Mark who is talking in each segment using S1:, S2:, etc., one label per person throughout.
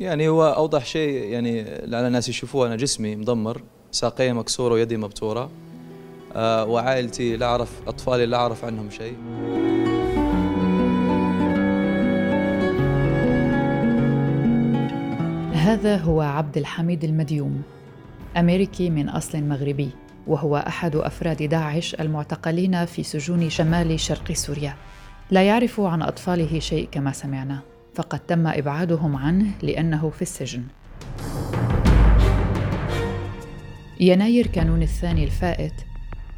S1: يعني هو أوضح شيء يعني لعل الناس يشوفوه. أنا جسمي مدمر ساقي مكسورة ويدي مبتورة. آه وعائلتي لا أعرف أطفالي لا أعرف عنهم شيء.
S2: هذا هو عبد الحميد المديوم أمريكي من أصل مغربي وهو أحد أفراد داعش المعتقلين في سجون شمال شرق سوريا. لا يعرف عن أطفاله شيء كما سمعنا. فقد تم إبعادهم عنه لأنه في السجن يناير كانون الثاني الفائت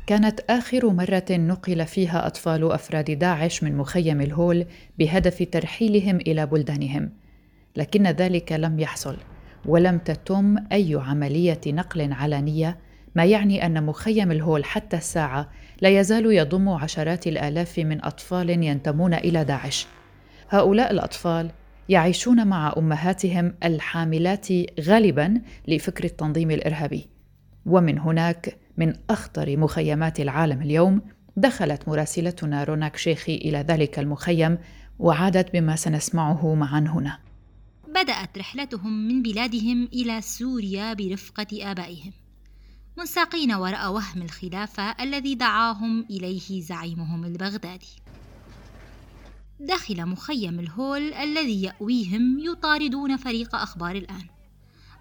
S2: كانت آخر مرة نقل فيها أطفال أفراد داعش من مخيم الهول بهدف ترحيلهم إلى بلدانهم، لكن ذلك لم يحصل، ولم تتم أي عملية نقل علنية، ما يعني أن مخيم الهول حتى الساعة لا يزال يضم عشرات الآلاف من أطفال ينتمون إلى داعش. هؤلاء الأطفال يعيشون مع أمهاتهم الحاملات غالبا لفكر التنظيم الإرهابي. ومن هناك من أخطر مخيمات العالم اليوم دخلت مراسلتنا روناك شيخي إلى ذلك المخيم وعادت بما سنسمعه معا هنا.
S3: بدأت رحلتهم من بلادهم إلى سوريا برفقة آبائهم. منساقين وراء وهم الخلافة الذي دعاهم إليه زعيمهم البغدادي. داخل مخيم الهول الذي يأويهم يطاردون فريق أخبار الآن.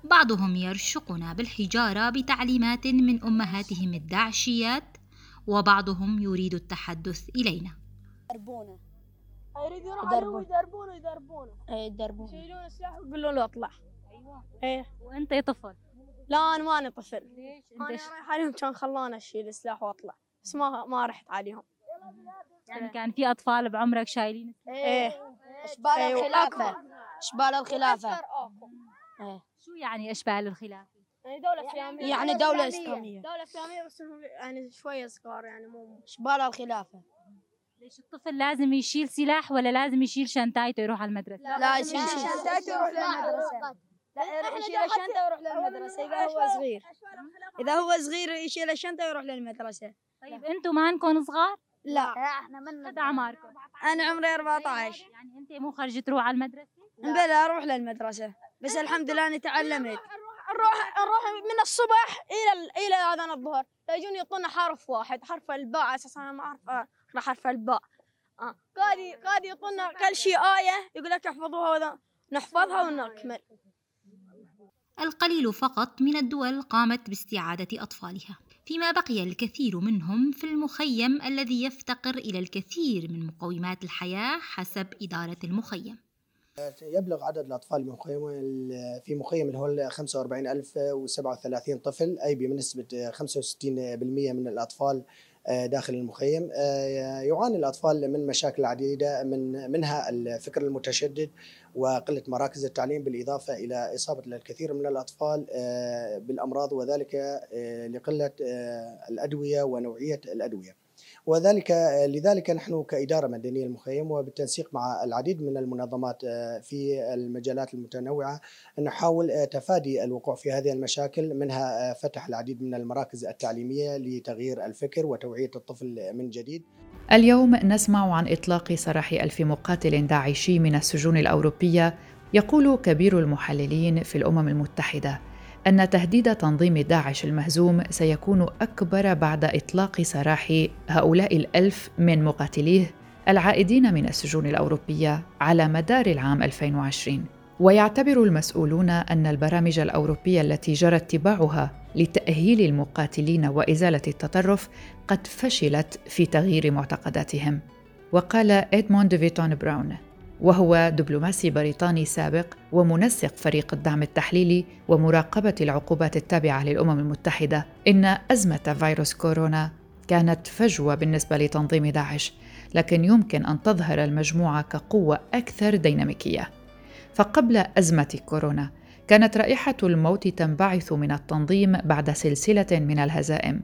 S3: بعضهم يرشقنا بالحجارة بتعليمات من أمهاتهم الداعشيات وبعضهم يريد التحدث إلينا.
S4: يدربونه يريد يروح يدربونه يدربونه يدربونه اي يدربونه يشيلون السلاح ويقولون له اطلع.
S3: أيوه.
S4: إيه.
S3: وأنت يا طفل.
S4: لا أنا ماني طفل.
S3: ليش؟
S4: أنا رايح عليهم كان خلاني أشيل السلاح وأطلع. بس ما ما رحت عليهم.
S3: يعني كان في أطفال بعمرك شايلين
S4: إيه.
S5: اشبال
S4: أيوة.
S5: الخلافة؟ اشبال الخلافة؟
S4: إيه.
S3: شو يعني اشبال الخلافة؟
S4: يعني دولة إسلامية.
S5: يعني دولة إسلامية.
S4: دولة إسلامية بس يعني شوية صغار يعني مو
S5: اشبال الخلافة؟
S3: ليش الطفل لازم يشيل سلاح ولا لازم يشيل شنطايته يروح على المدرسة؟
S5: لا يشيل.
S4: شنطته يروح للمدرسة. لا يشيل الشنطة ويروح للمدرسة. إذا هو صغير. إذا هو صغير يشيل الشنطة ويروح للمدرسة.
S3: طيب أنتم ما انكم صغار؟
S4: لا.
S5: إحنا من
S3: قد اعماركم
S4: أنا عمري 14
S3: يعني أنت مو خرجت تروح على المدرسة؟
S4: بلا أروح للمدرسة. بس الحمد لله أني تعلمت. نروح نروح من الصبح إلى ال- إلى أذان الظهر. يجون يعطونا حرف واحد حرف الباء أساسا أنا ما أعرف أقرأ حرف الباء. آه. قاعد قاعد يعطونا كل شيء آية يقول لك احفظوها وذا نحفظها ونكمل.
S3: القليل فقط من الدول قامت باستعادة أطفالها. فيما بقي الكثير منهم في المخيم الذي يفتقر إلى الكثير من مقومات الحياة حسب إدارة المخيم.
S6: يبلغ عدد الأطفال بمخيم في مخيم الهول 45037 طفل أي بنسبة 65% من الأطفال داخل المخيم. يعاني الأطفال من مشاكل عديدة من منها الفكر المتشدد وقلة مراكز التعليم بالإضافة إلى إصابة الكثير من الأطفال بالأمراض وذلك لقلة الأدوية ونوعية الأدوية. وذلك لذلك نحن كإدارة مدنية المخيم وبالتنسيق مع العديد من المنظمات في المجالات المتنوعة نحاول تفادي الوقوع في هذه المشاكل منها فتح العديد من المراكز التعليمية لتغيير الفكر وتوعية الطفل من جديد.
S2: اليوم نسمع عن إطلاق سراح ألف مقاتل داعشي من السجون الأوروبية يقول كبير المحللين في الأمم المتحدة. أن تهديد تنظيم داعش المهزوم سيكون أكبر بعد إطلاق سراح هؤلاء الألف من مقاتليه العائدين من السجون الأوروبية على مدار العام 2020 ويعتبر المسؤولون أن البرامج الأوروبية التي جرى اتباعها لتأهيل المقاتلين وإزالة التطرف قد فشلت في تغيير معتقداتهم. وقال إدموند فيتون براون وهو دبلوماسي بريطاني سابق ومنسق فريق الدعم التحليلي ومراقبة العقوبات التابعة للأمم المتحدة. إن أزمة فيروس كورونا كانت فجوة بالنسبة لتنظيم داعش لكن يمكن أن تظهر المجموعة كقوة أكثر ديناميكية. فقبل أزمة كورونا كانت رائحة الموت تنبعث من التنظيم بعد سلسلة من الهزائم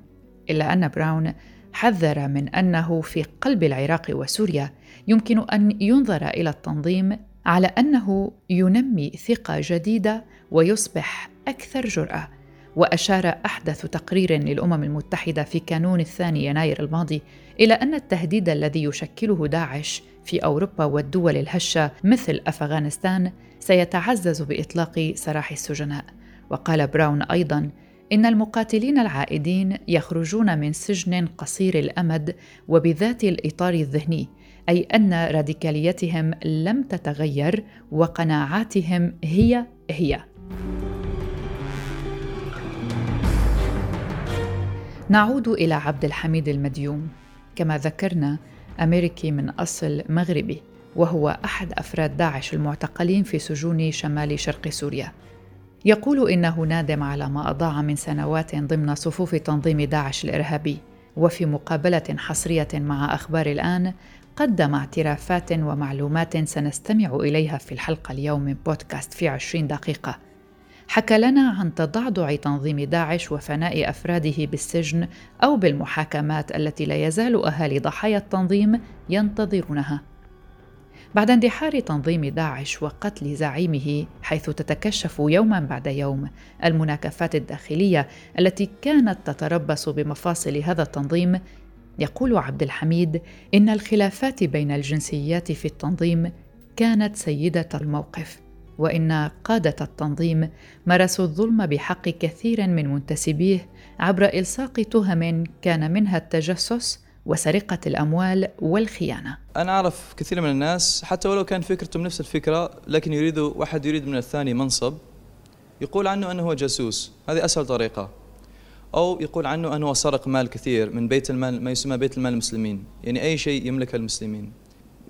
S2: إلا أن براون حذر من أنه في قلب العراق وسوريا يمكن أن ينظر إلى التنظيم على أنه ينمي ثقة جديدة ويصبح أكثر جرأة. وأشار أحدث تقرير للأمم المتحدة في كانون الثاني يناير الماضي إلى أن التهديد الذي يشكله داعش في أوروبا والدول الهشة مثل أفغانستان سيتعزز بإطلاق سراح السجناء. وقال براون أيضا إن المقاتلين العائدين يخرجون من سجن قصير الأمد وبذات الإطار الذهني أي أن راديكاليتهم لم تتغير وقناعاتهم هي هي. نعود إلى عبد الحميد المديوم. كما ذكرنا أمريكي من أصل مغربي وهو أحد أفراد داعش المعتقلين في سجون شمال شرق سوريا. يقول إنه نادم على ما أضاع من سنوات ضمن صفوف تنظيم داعش الإرهابي وفي مقابلة حصرية مع أخبار الآن قدم اعترافات ومعلومات سنستمع إليها في الحلقة اليوم من بودكاست في عشرين دقيقة. حكى لنا عن تضعضع تنظيم داعش وفناء أفراده بالسجن أو بالمحاكمات التي لا يزال أهالي ضحايا التنظيم ينتظرونها. بعد اندحار تنظيم داعش وقتل زعيمه حيث تتكشف يوما بعد يوم المناكفات الداخلية التي كانت تتربص بمفاصل هذا التنظيم يقول عبد الحميد إن الخلافات بين الجنسيات في التنظيم كانت سيدة الموقف وإن قادة التنظيم مارسوا الظلم بحق كثير من منتسبيه عبر إلصاق تهم كان منها التجسس وسرقة الأموال والخيانة.
S1: أنا أعرف كثير من الناس حتى ولو كان فكرتهم نفس الفكرة لكن يريدوا واحد يريد من الثاني منصب يقول عنه أنه هو جاسوس، هذه أسهل طريقة. أو يقول عنه أنه سرق مال كثير من بيت المال ما يسمى بيت المال المسلمين، يعني أي شيء يملكه المسلمين.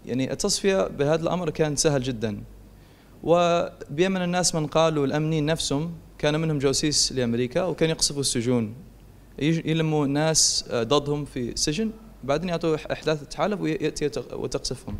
S1: يعني التصفية بهذا الأمر كان سهل جدا. وبيمن الناس من قالوا الامنيين نفسهم كان منهم جواسيس لأمريكا وكان يقصفوا السجون يلموا ناس ضدهم في سجن بعدين يعطوا إحداث تحالف وياتي وتقصفهم.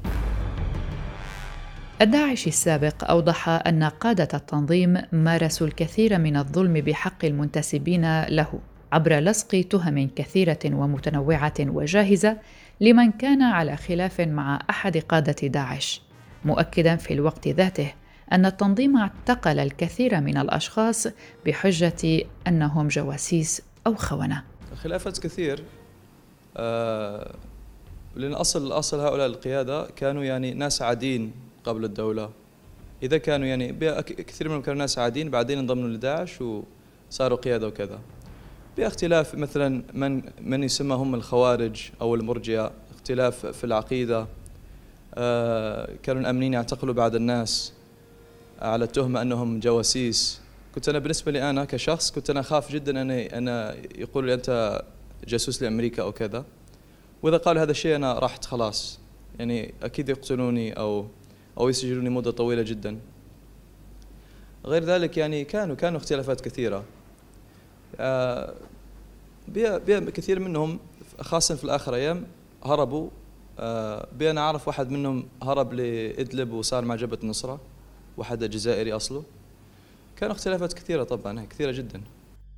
S2: الداعش السابق أوضح أن قادة التنظيم مارسوا الكثير من الظلم بحق المنتسبين له عبر لصق تهم كثيرة ومتنوعة وجاهزة لمن كان على خلاف مع أحد قادة داعش. مؤكدا في الوقت ذاته أن التنظيم اعتقل الكثير من الأشخاص بحجة أنهم جواسيس أو خونة.
S1: خلافات كثير لأن أصل أصل هؤلاء القيادة كانوا يعني ناس عاديين قبل الدولة. إذا كانوا يعني كثير منهم كانوا ناس عاديين بعدين انضموا لداعش وصاروا قيادة وكذا. باختلاف مثلا من من يسمى هم الخوارج أو المرجئة اختلاف في العقيدة آه كانوا الأمنيين يعتقلوا بعض الناس على التهمة أنهم جواسيس. كنت أنا بالنسبة لي أنا كشخص كنت أنا أخاف جدا أن أنا يقولوا لي أنت جاسوس لأمريكا أو كذا. وإذا قالوا هذا الشيء أنا رحت خلاص. يعني أكيد يقتلوني أو أو يسجنوني مدة طويلة جدا. غير ذلك يعني كانوا كانوا اختلافات كثيرة. آه كثير منهم خاصة في الآخر أيام هربوا. آه بأنا أعرف واحد منهم هرب لإدلب وصار مع جبهة النصرة واحد جزائري أصله. كان اختلافات كثيرة طبعا كثيرة جدا.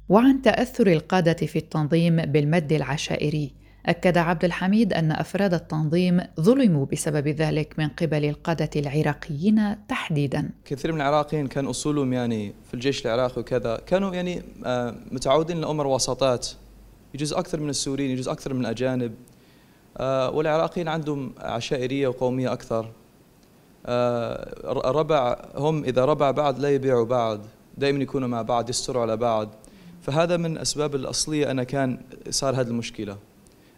S2: وعن تأثر القادة في التنظيم بالمد العشائري. أكد عبد الحميد أن أفراد التنظيم ظلموا بسبب ذلك من قبل القادة العراقيين تحديدا.
S1: كثير من العراقيين كان أصولهم يعني في الجيش العراقي وكذا كانوا يعني آه، متعودين لأمر وساطات يجوز أكثر من السوريين يجوز أكثر من الأجانب. آه، والعراقيين عندهم عشائرية وقومية أكثر. آه، ربع هم إذا ربع بعض لا يبيعوا بعض دائما يكونوا مع بعض يستروا على بعض. فهذا من الأسباب الأصلية أنا كان صار هذه المشكلة.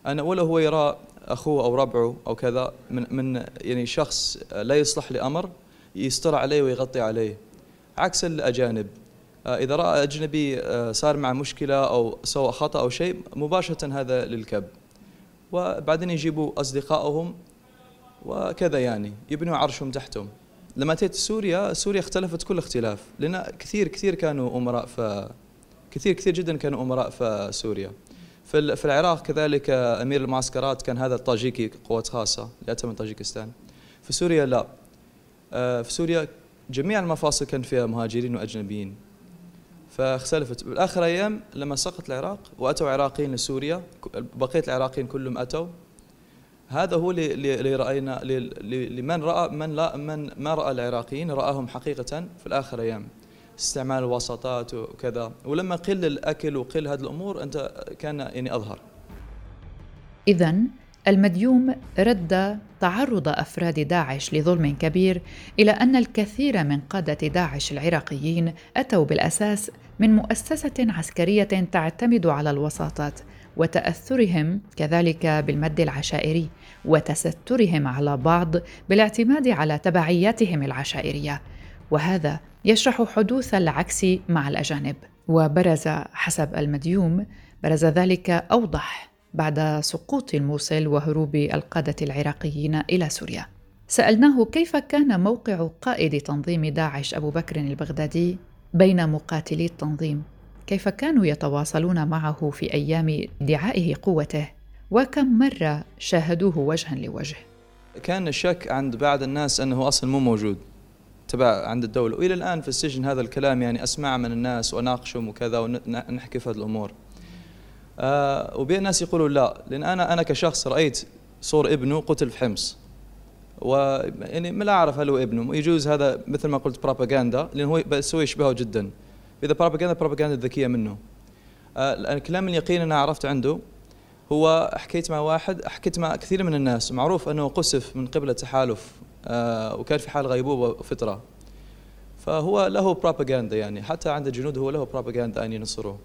S1: أنا ولا هو يرى أخوه أو ربعه أو كذا من, من يعني شخص لا يصلح لأمر يستر عليه ويغطي عليه. عكس الأجانب. آه، إذا رأى أجنبي آه، صار مع مشكلة أو سوى خطأ أو شيء مباشرة هذا للكب. وبعدين يجيبوا أصدقائهم وكذا يعني يبنوا عرشهم تحتهم. لما أتيت سوريا سوريا اختلفت كل اختلاف لأن كثير كثير كانوا أمراء ف كثير كثير جدا كانوا أمراء في سوريا. في العراق كذلك أمير المعسكرات كان هذا الطاجيكي قوات خاصة اللي أتى من طاجيكستان. في سوريا لا. آه، في سوريا جميع المفاصل كان فيها مهاجرين وأجنبيين. فاختلفت. بالآخر أيام لما سقط العراق وأتوا عراقيين لسوريا بقية العراقيين كلهم أتوا. هذا هو اللي رأينا لمن رأى من لا من ما رأى العراقيين رآهم حقيقة في الآخر أيام. استعمال الوساطات وكذا. ولما قل الأكل وقل هذه الأمور أنت كان يعني أظهر.
S2: اذا المديوم رد تعرض أفراد داعش لظلم كبير إلى أن الكثير من قادة داعش العراقيين أتوا بالأساس من مؤسسة عسكرية تعتمد على الوساطات وتأثرهم كذلك بالمد العشائري وتسترهم على بعض بالاعتماد على تبعياتهم العشائرية. وهذا يشرح حدوث العكس مع الأجانب. وبرز حسب المديوم برز ذلك أوضح بعد سقوط الموصل وهروب القادة العراقيين إلى سوريا. سألناه كيف كان موقع قائد تنظيم داعش أبو بكر البغدادي بين مقاتلي التنظيم؟ كيف كانوا يتواصلون معه في أيام ادعائه قوته؟ وكم مرة شاهدوه وجها لوجه؟
S1: كان الشك عند بعض الناس أنه أصلا مو موجود. تبع عند الدولة. وإلى الآن في السجن هذا الكلام يعني أسمع من الناس وأناقشهم وكذا ونحكي في هذه الأمور. آه وبين الناس يقولوا لا لأن أنا أنا كشخص رأيت صور ابنه قتل في حمص. ويعني ما لا أعرف هل هو ابنه. يجوز هذا مثل ما قلت بروباغندا لأنه هو بس هو يشبهه جدا. إذا بروباغندا بروباغندا ذكية منه. آه الكلام اليقين أنا عرفت عنده هو حكيت مع واحد حكيت مع كثير من الناس. معروف أنه قصف من قبل التحالف آه، وكان في حال غيبوبة وفترة فهو له بروباغندا يعني حتى عند الجنود هو له بروباغندا أن ينصروه.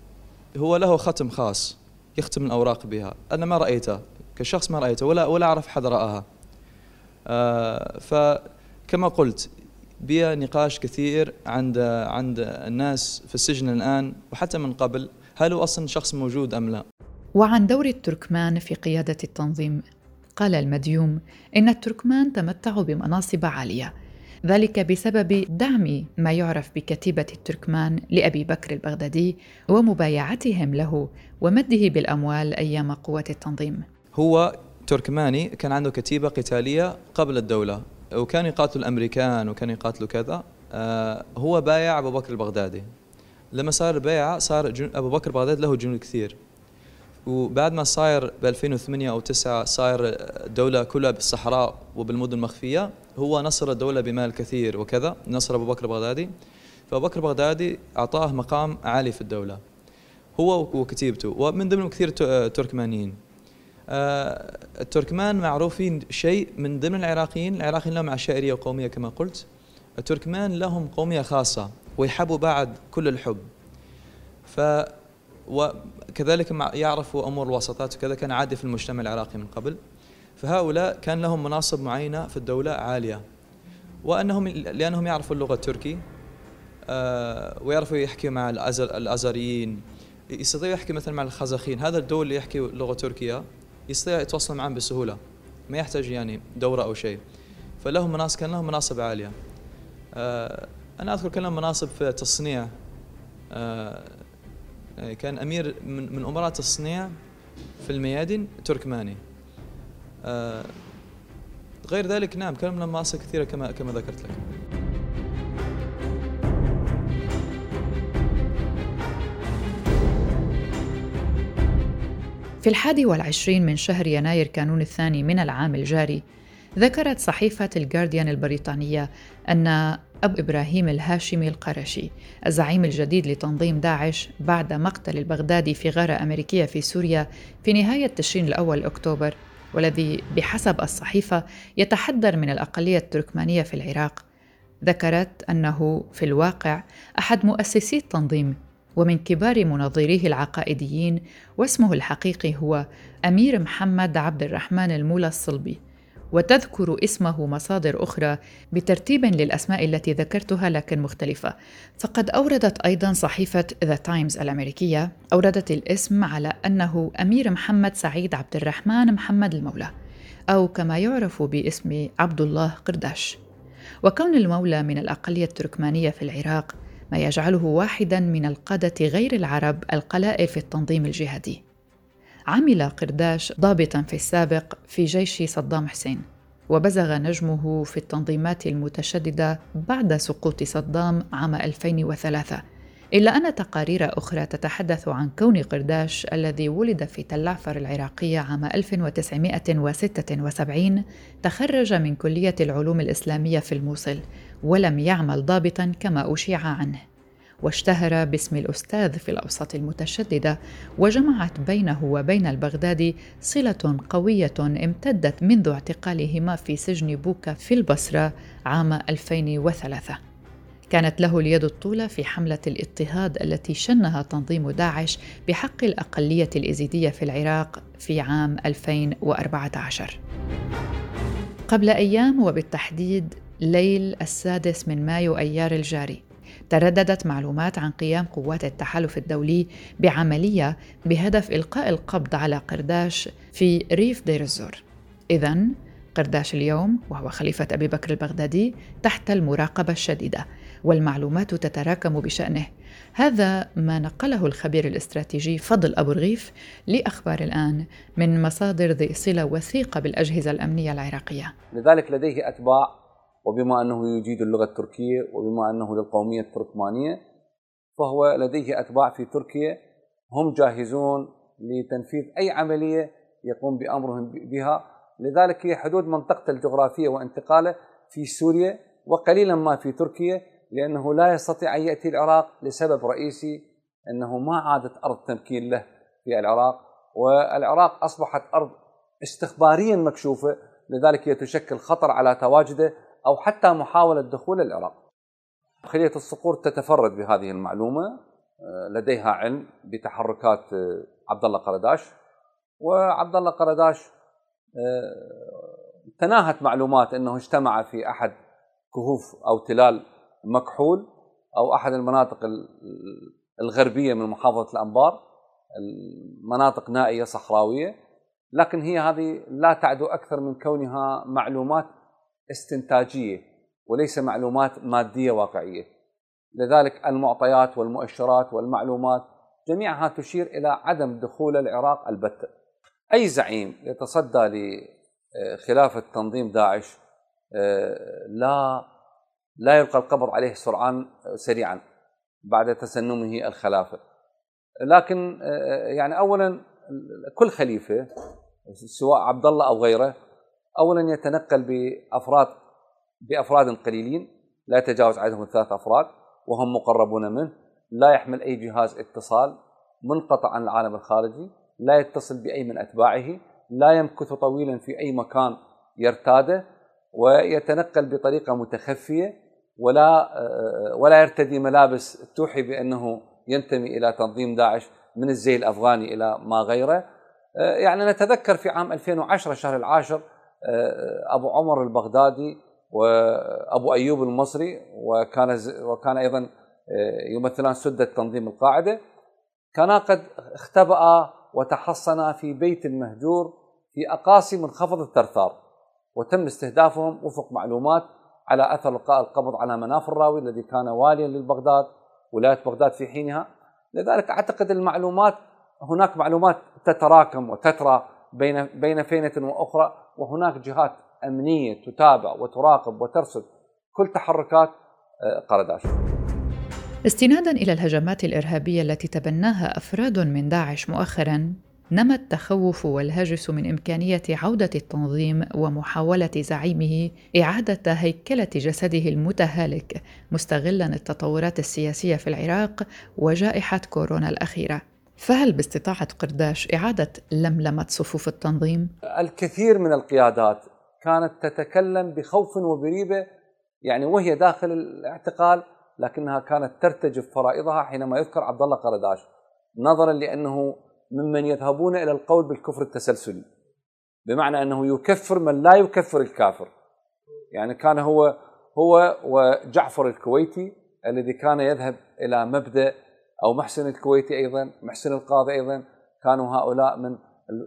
S1: هو له ختم خاص يختم الأوراق بها. أنا ما رأيته كشخص ما رأيته ولا ولا أعرف حد رآها. آه، فكما قلت بيا نقاش كثير عند عند الناس في السجن الآن وحتى من قبل هل هو أصلا شخص موجود أم لا؟
S2: وعن دور التركمان في قيادة التنظيم قال المديوم إن التركمان تمتعوا بمناصب عالية. ذلك بسبب دعم ما يعرف بكتيبة التركمان لأبي بكر البغدادي ومبايعتهم له ومده بالأموال أيام قوة التنظيم.
S1: هو تركماني كان عنده كتيبة قتالية قبل الدولة وكان يقاتل الأمريكان وكان يقاتلوا كذا. آه هو بايع أبو بكر البغدادي. لما صار البيعة صار أبو بكر البغدادي له جنود كثير. وبعد ما صاير ب 2008 أو 9 صاير الدولة كلها بالصحراء وبالمدن المخفية هو نصر الدولة بمال كثير وكذا نصر أبو بكر البغدادي. فأبو بكر البغدادي أعطاه مقام عالي في الدولة هو وكتيبته ومن ضمنهم كثير تركمانيين. آه، التركمان معروفين شيء من ضمن العراقيين العراقيين لهم عشائرية وقوميه كما قلت. التركمان لهم قومية خاصة ويحبوا بعد كل الحب. ف وكذلك يعرفوا أمور الوساطات وكذا كان عادي في المجتمع العراقي من قبل. فهؤلاء كان لهم مناصب معينة في الدولة عالية. وانهم لأنهم يعرفوا اللغة التركي آه، ويعرفوا يحكوا مع الأزريين. يستطيع يحكي مثلا مع الخزاخين هذا الدول اللي يحكي لغة تركية يستطيع يتواصل معهم بسهولة. ما يحتاج يعني دورة أو شيء. فلهم مناصب كان لهم مناصب عالية. آه، أنا أذكر كان لهم مناصب في تصنيع آه، كان أمير من, من أمراء التصنيع في الميادين تركماني. آه غير ذلك نعم كان من مناصب كثيره كما كما ذكرت لك.
S2: في الحادي والعشرين من شهر يناير كانون الثاني من العام الجاري ذكرت صحيفة الجارديان البريطانية أن أبو إبراهيم الهاشمي القرشي الزعيم الجديد لتنظيم داعش بعد مقتل البغدادي في غارة أمريكية في سوريا في نهاية تشرين الأول أكتوبر والذي بحسب الصحيفة يتحدر من الأقلية التركمانية في العراق. ذكرت أنه في الواقع أحد مؤسسي التنظيم ومن كبار منظريه العقائديين واسمه الحقيقي هو أمير محمد عبد الرحمن المولى الصلبي. وتذكر اسمه مصادر أخرى بترتيب للأسماء التي ذكرتها لكن مختلفة. فقد أوردت أيضا صحيفة ذا تايمز الأمريكية أوردت الاسم على أنه أمير محمد سعيد عبد الرحمن محمد المولى أو كما يعرف باسم عبد الله قرداش. وكون المولى من الأقلية التركمانية في العراق ما يجعله واحدا من القادة غير العرب القلائل في التنظيم الجهادي. عمل قرداش ضابطا في السابق في جيش صدام حسين وبزغ نجمه في التنظيمات المتشددة بعد سقوط صدام عام 2003 إلا أن تقارير أخرى تتحدث عن كون قرداش الذي ولد في تلعفر العراقية عام 1976 تخرج من كلية العلوم الإسلامية في الموصل ولم يعمل ضابطا كما أشيع عنه. واشتهر باسم الأستاذ في الأوساط المتشددة وجمعت بينه وبين البغدادي صلة قوية امتدت منذ اعتقالهما في سجن بوكا في البصرة عام 2003 كانت له اليد الطولى في حملة الاضطهاد التي شنها تنظيم داعش بحق الأقلية الإزيدية في العراق في عام 2014 قبل أيام وبالتحديد ليل السادس من مايو أيار الجاري. ترددت معلومات عن قيام قوات التحالف الدولي بعملية بهدف إلقاء القبض على قرداش في ريف دير الزور. إذا قرداش اليوم وهو خليفة أبي بكر البغدادي تحت المراقبة الشديدة والمعلومات تتراكم بشأنه. هذا ما نقله الخبير الاستراتيجي فضل أبو رغيف لأخبار الآن من مصادر ذي صلة وثيقة بالأجهزة الأمنية العراقية.
S7: لذلك لديه أتباع وبما أنه يجيد اللغة التركية وبما أنه للقومية التركمانية فهو لديه أتباع في تركيا. هم جاهزون لتنفيذ أي عملية يقوم بأمرهم بها. لذلك هي حدود منطقة الجغرافية وانتقاله في سوريا وقليلا ما في تركيا لأنه لا يستطيع أن يأتي العراق لسبب رئيسي أنه ما عادت أرض تمكين له في العراق. والعراق أصبحت أرض استخباريا مكشوفة لذلك هي تشكل خطر على تواجده. أو حتى محاولة دخول العراق. خلية الصقور تتفرد بهذه المعلومة آه، لديها علم بتحركات آه، عبد الله قرداش. وعبد الله قرداش آه، تناهت معلومات إنه اجتمع في أحد كهوف أو تلال مكحول أو أحد المناطق الغربية من محافظة الأنبار المناطق نائية صحراوية. لكن هي هذه لا تعدو أكثر من كونها معلومات استنتاجية وليس معلومات مادية واقعية. لذلك المعطيات والمؤشرات والمعلومات جميعها تشير إلى عدم دخول العراق البتة. أي زعيم يتصدى لخلافه تنظيم داعش آه، لا لا يلقى القبض عليه سرعان سريعا بعد تسنمه الخلافة. لكن آه، يعني اولا كل خليفة سواء عبد الله أو غيره اولا يتنقل بافراد بأفراد قليلين لا يتجاوز عددهم ثلاث أفراد وهم مقربون منه. لا يحمل أي جهاز اتصال منقطع عن العالم الخارجي لا يتصل بأي من أتباعه لا يمكث طويلا في أي مكان يرتاده ويتنقل بطريقة متخفية ولا ولا يرتدي ملابس توحي بأنه ينتمي إلى تنظيم داعش من الزي الأفغاني إلى ما غيره. يعني نتذكر في عام 2010 شهر العاشر أبو عمر البغدادي وأبو أيوب المصري وكان وكان أيضا يمثلان سده تنظيم القاعدة. كانا قد اختبأ وتحصنا في بيت مهجور في اقاصي منخفض الثرثار وتم استهدافهم وفق معلومات على أثر القاء القبض على مناف الراوي الذي كان واليا للبغداد ولاية بغداد في حينها. لذلك أعتقد المعلومات هناك معلومات تتراكم وتترى بين بين فينة وأخرى وهناك جهات أمنية تتابع وتراقب وترصد كل تحركات آه، قرداش.
S2: استنادا إلى الهجمات الإرهابية التي تبناها أفراد من داعش مؤخرا نما التخوف والهاجس من إمكانية عودة التنظيم ومحاولة زعيمه إعادة هيكلة جسده المتهالك مستغلا التطورات السياسية في العراق وجائحة كورونا الأخيرة فهل باستطاعة قرداش إعادة لملمة صفوف التنظيم؟
S7: الكثير من القيادات كانت تتكلم بخوف وبريبة يعني وهي داخل الاعتقال لكنها كانت ترتجف فرائضها حينما يذكر عبد الله قرداش نظرا لأنه ممن يذهبون إلى القول بالكفر التسلسلي بمعنى أنه يكفر من لا يكفر الكافر. يعني كان هو هو وجعفر الكويتي الذي كان يذهب إلى مبدأ أو محسن الكويتي أيضا محسن القاضي أيضا كانوا هؤلاء من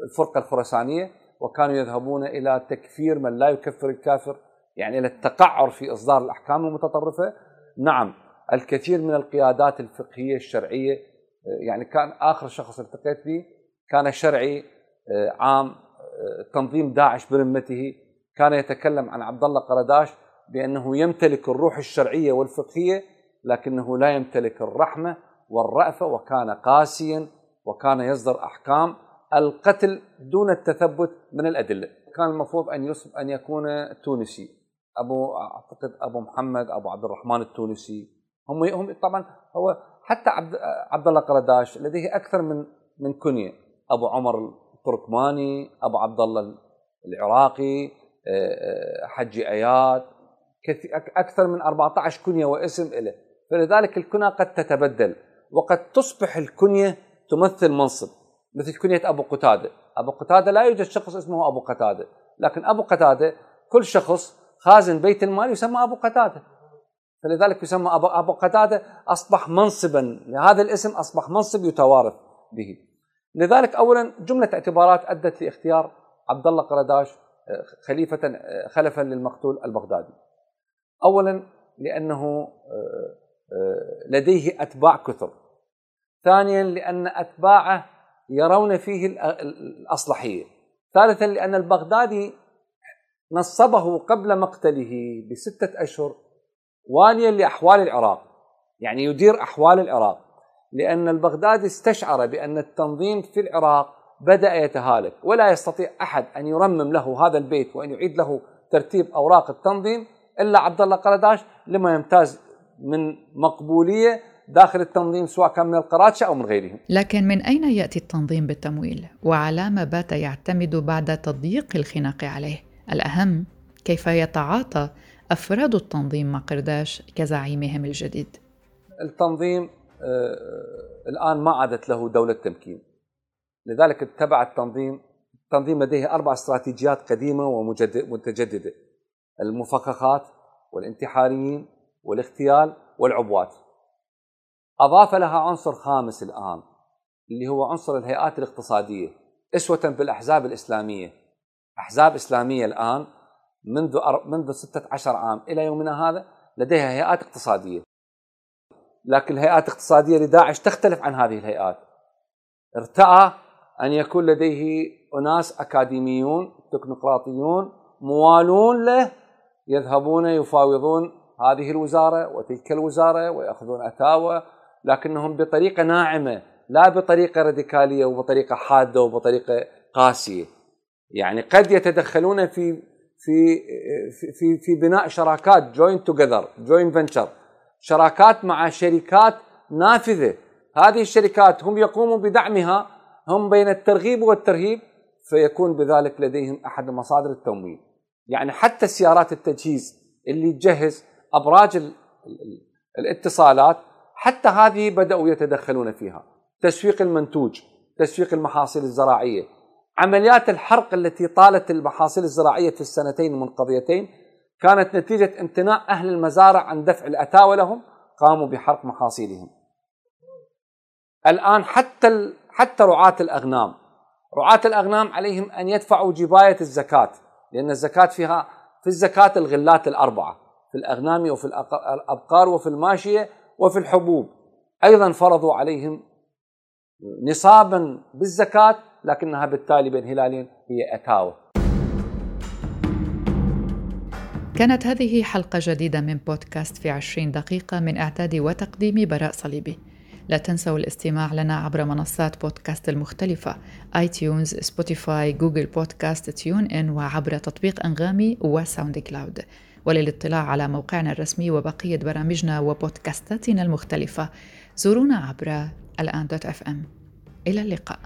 S7: الفرقة الخراسانية وكانوا يذهبون إلى تكفير من لا يكفر الكافر يعني إلى التقعر في إصدار الأحكام المتطرفة. نعم الكثير من القيادات الفقهية الشرعية يعني كان آخر شخص التقيت به كان شرعي آه، عام آه، تنظيم داعش برمته. كان يتكلم عن عبد الله قرداش بأنه يمتلك الروح الشرعية والفقهية لكنه لا يمتلك الرحمة والرأفة وكان قاسيا وكان يصدر أحكام القتل دون التثبت من الأدلة. كان المفروض أن أن يكون تونسي أبو أعتقد أبو محمد أبو عبد الرحمن التونسي. هم هم طبعا هو حتى عبد عبد الله قرداش لديه أكثر من من كنية. أبو عمر التركماني أبو عبد الله العراقي آه، آه، حجي أياد. أكثر من 14 كنية واسم له فلذلك الكنى قد تتبدل. وقد تصبح الكنية تمثل منصب مثل كنية أبو قتادة. أبو قتادة لا يوجد شخص اسمه أبو قتادة لكن أبو قتادة كل شخص خازن بيت المال يسمى أبو قتادة. فلذلك يسمى ابو أبو قتادة أصبح منصبا لهذا الاسم أصبح منصب يتوارث به. لذلك اولا جملة اعتبارات أدت لاختيار عبد الله قرداش آه، خلفا للمقتول البغدادي. اولا لأنه آه، لديه أتباع كثر. ثانيا لأن أتباعه يرون فيه الأصلحية. ثالثا لأن البغدادي نصبه قبل مقتله بستة أشهر واليا لأحوال العراق. يعني يدير أحوال العراق. لأن البغدادي استشعر بأن التنظيم في العراق بدأ يتهالك. ولا يستطيع أحد أن يرمم له هذا البيت وأن يعيد له ترتيب أوراق التنظيم إلا عبد الله قرداش لما يمتاز من مقبولية داخل التنظيم سواء كان من القراتشه أو من غيرهم.
S2: لكن من أين يأتي التنظيم بالتمويل؟ وعلى ما بات يعتمد بعد تضييق الخناق عليه؟ الأهم كيف يتعاطى أفراد التنظيم مع قرداش كزعيمهم الجديد.
S7: التنظيم آه الآن ما عادت له دولة تمكين. لذلك اتبع التنظيم التنظيم لديه أربع استراتيجيات قديمة ومتجدده. المفخخات والانتحاريين والاغتيال والعبوات. أضاف لها عنصر خامس الآن اللي هو عنصر الهيئات الاقتصادية أسوة بالأحزاب الإسلامية. أحزاب إسلامية الآن منذ منذ 16 عام إلى يومنا هذا لديها هيئات اقتصادية. لكن الهيئات الاقتصادية لداعش تختلف عن هذه الهيئات. ارتأى أن يكون لديه أناس أكاديميون تكنوقراطيون موالون له يذهبون يفاوضون هذه الوزارة وتلك الوزارة ويأخذون أتاوى لكنهم بطريقة ناعمة لا بطريقة راديكالية وبطريقة حادة وبطريقة قاسية. يعني قد يتدخلون في في في في بناء شراكات joint together joint venture شراكات مع شركات نافذة. هذه الشركات هم يقوموا بدعمها هم بين الترغيب والترهيب فيكون بذلك لديهم أحد مصادر التمويل. يعني حتى سيارات التجهيز اللي تجهز أبراج الاتصالات حتى هذه بدأوا يتدخلون فيها. تسويق المنتوج تسويق المحاصيل الزراعية. عمليات الحرق التي طالت المحاصيل الزراعية في السنتين المنقضيتين كانت نتيجة امتناع أهل المزارع عن دفع الأتاوى لهم قاموا بحرق محاصيلهم. الآن حتى حتى رعاة الأغنام. رعاة الأغنام عليهم أن يدفعوا جباية الزكاة لأن الزكاة فيها في الزكاة الغلات الأربعة. في الأغنام وفي الأبقار وفي الماشية وفي الحبوب. أيضا فرضوا عليهم نصابا للزكاة لكنها بالتالي بين هلالين هي أتاوة
S2: كانت هذه حلقة جديدة من بودكاست في عشرين دقيقة من إعداد وتقديم براء صليبي. لا تنسوا الاستماع لنا عبر منصات بودكاست المختلفة آي تيونز، سبوتيفاي، جوجل بودكاست، تيون إن وعبر تطبيق أنغامي وساوند كلاود وللاطلاع على موقعنا الرسمي وبقية برامجنا وبودكاستاتنا المختلفة. زورونا عبر الآن دوت إف إم. إلى اللقاء.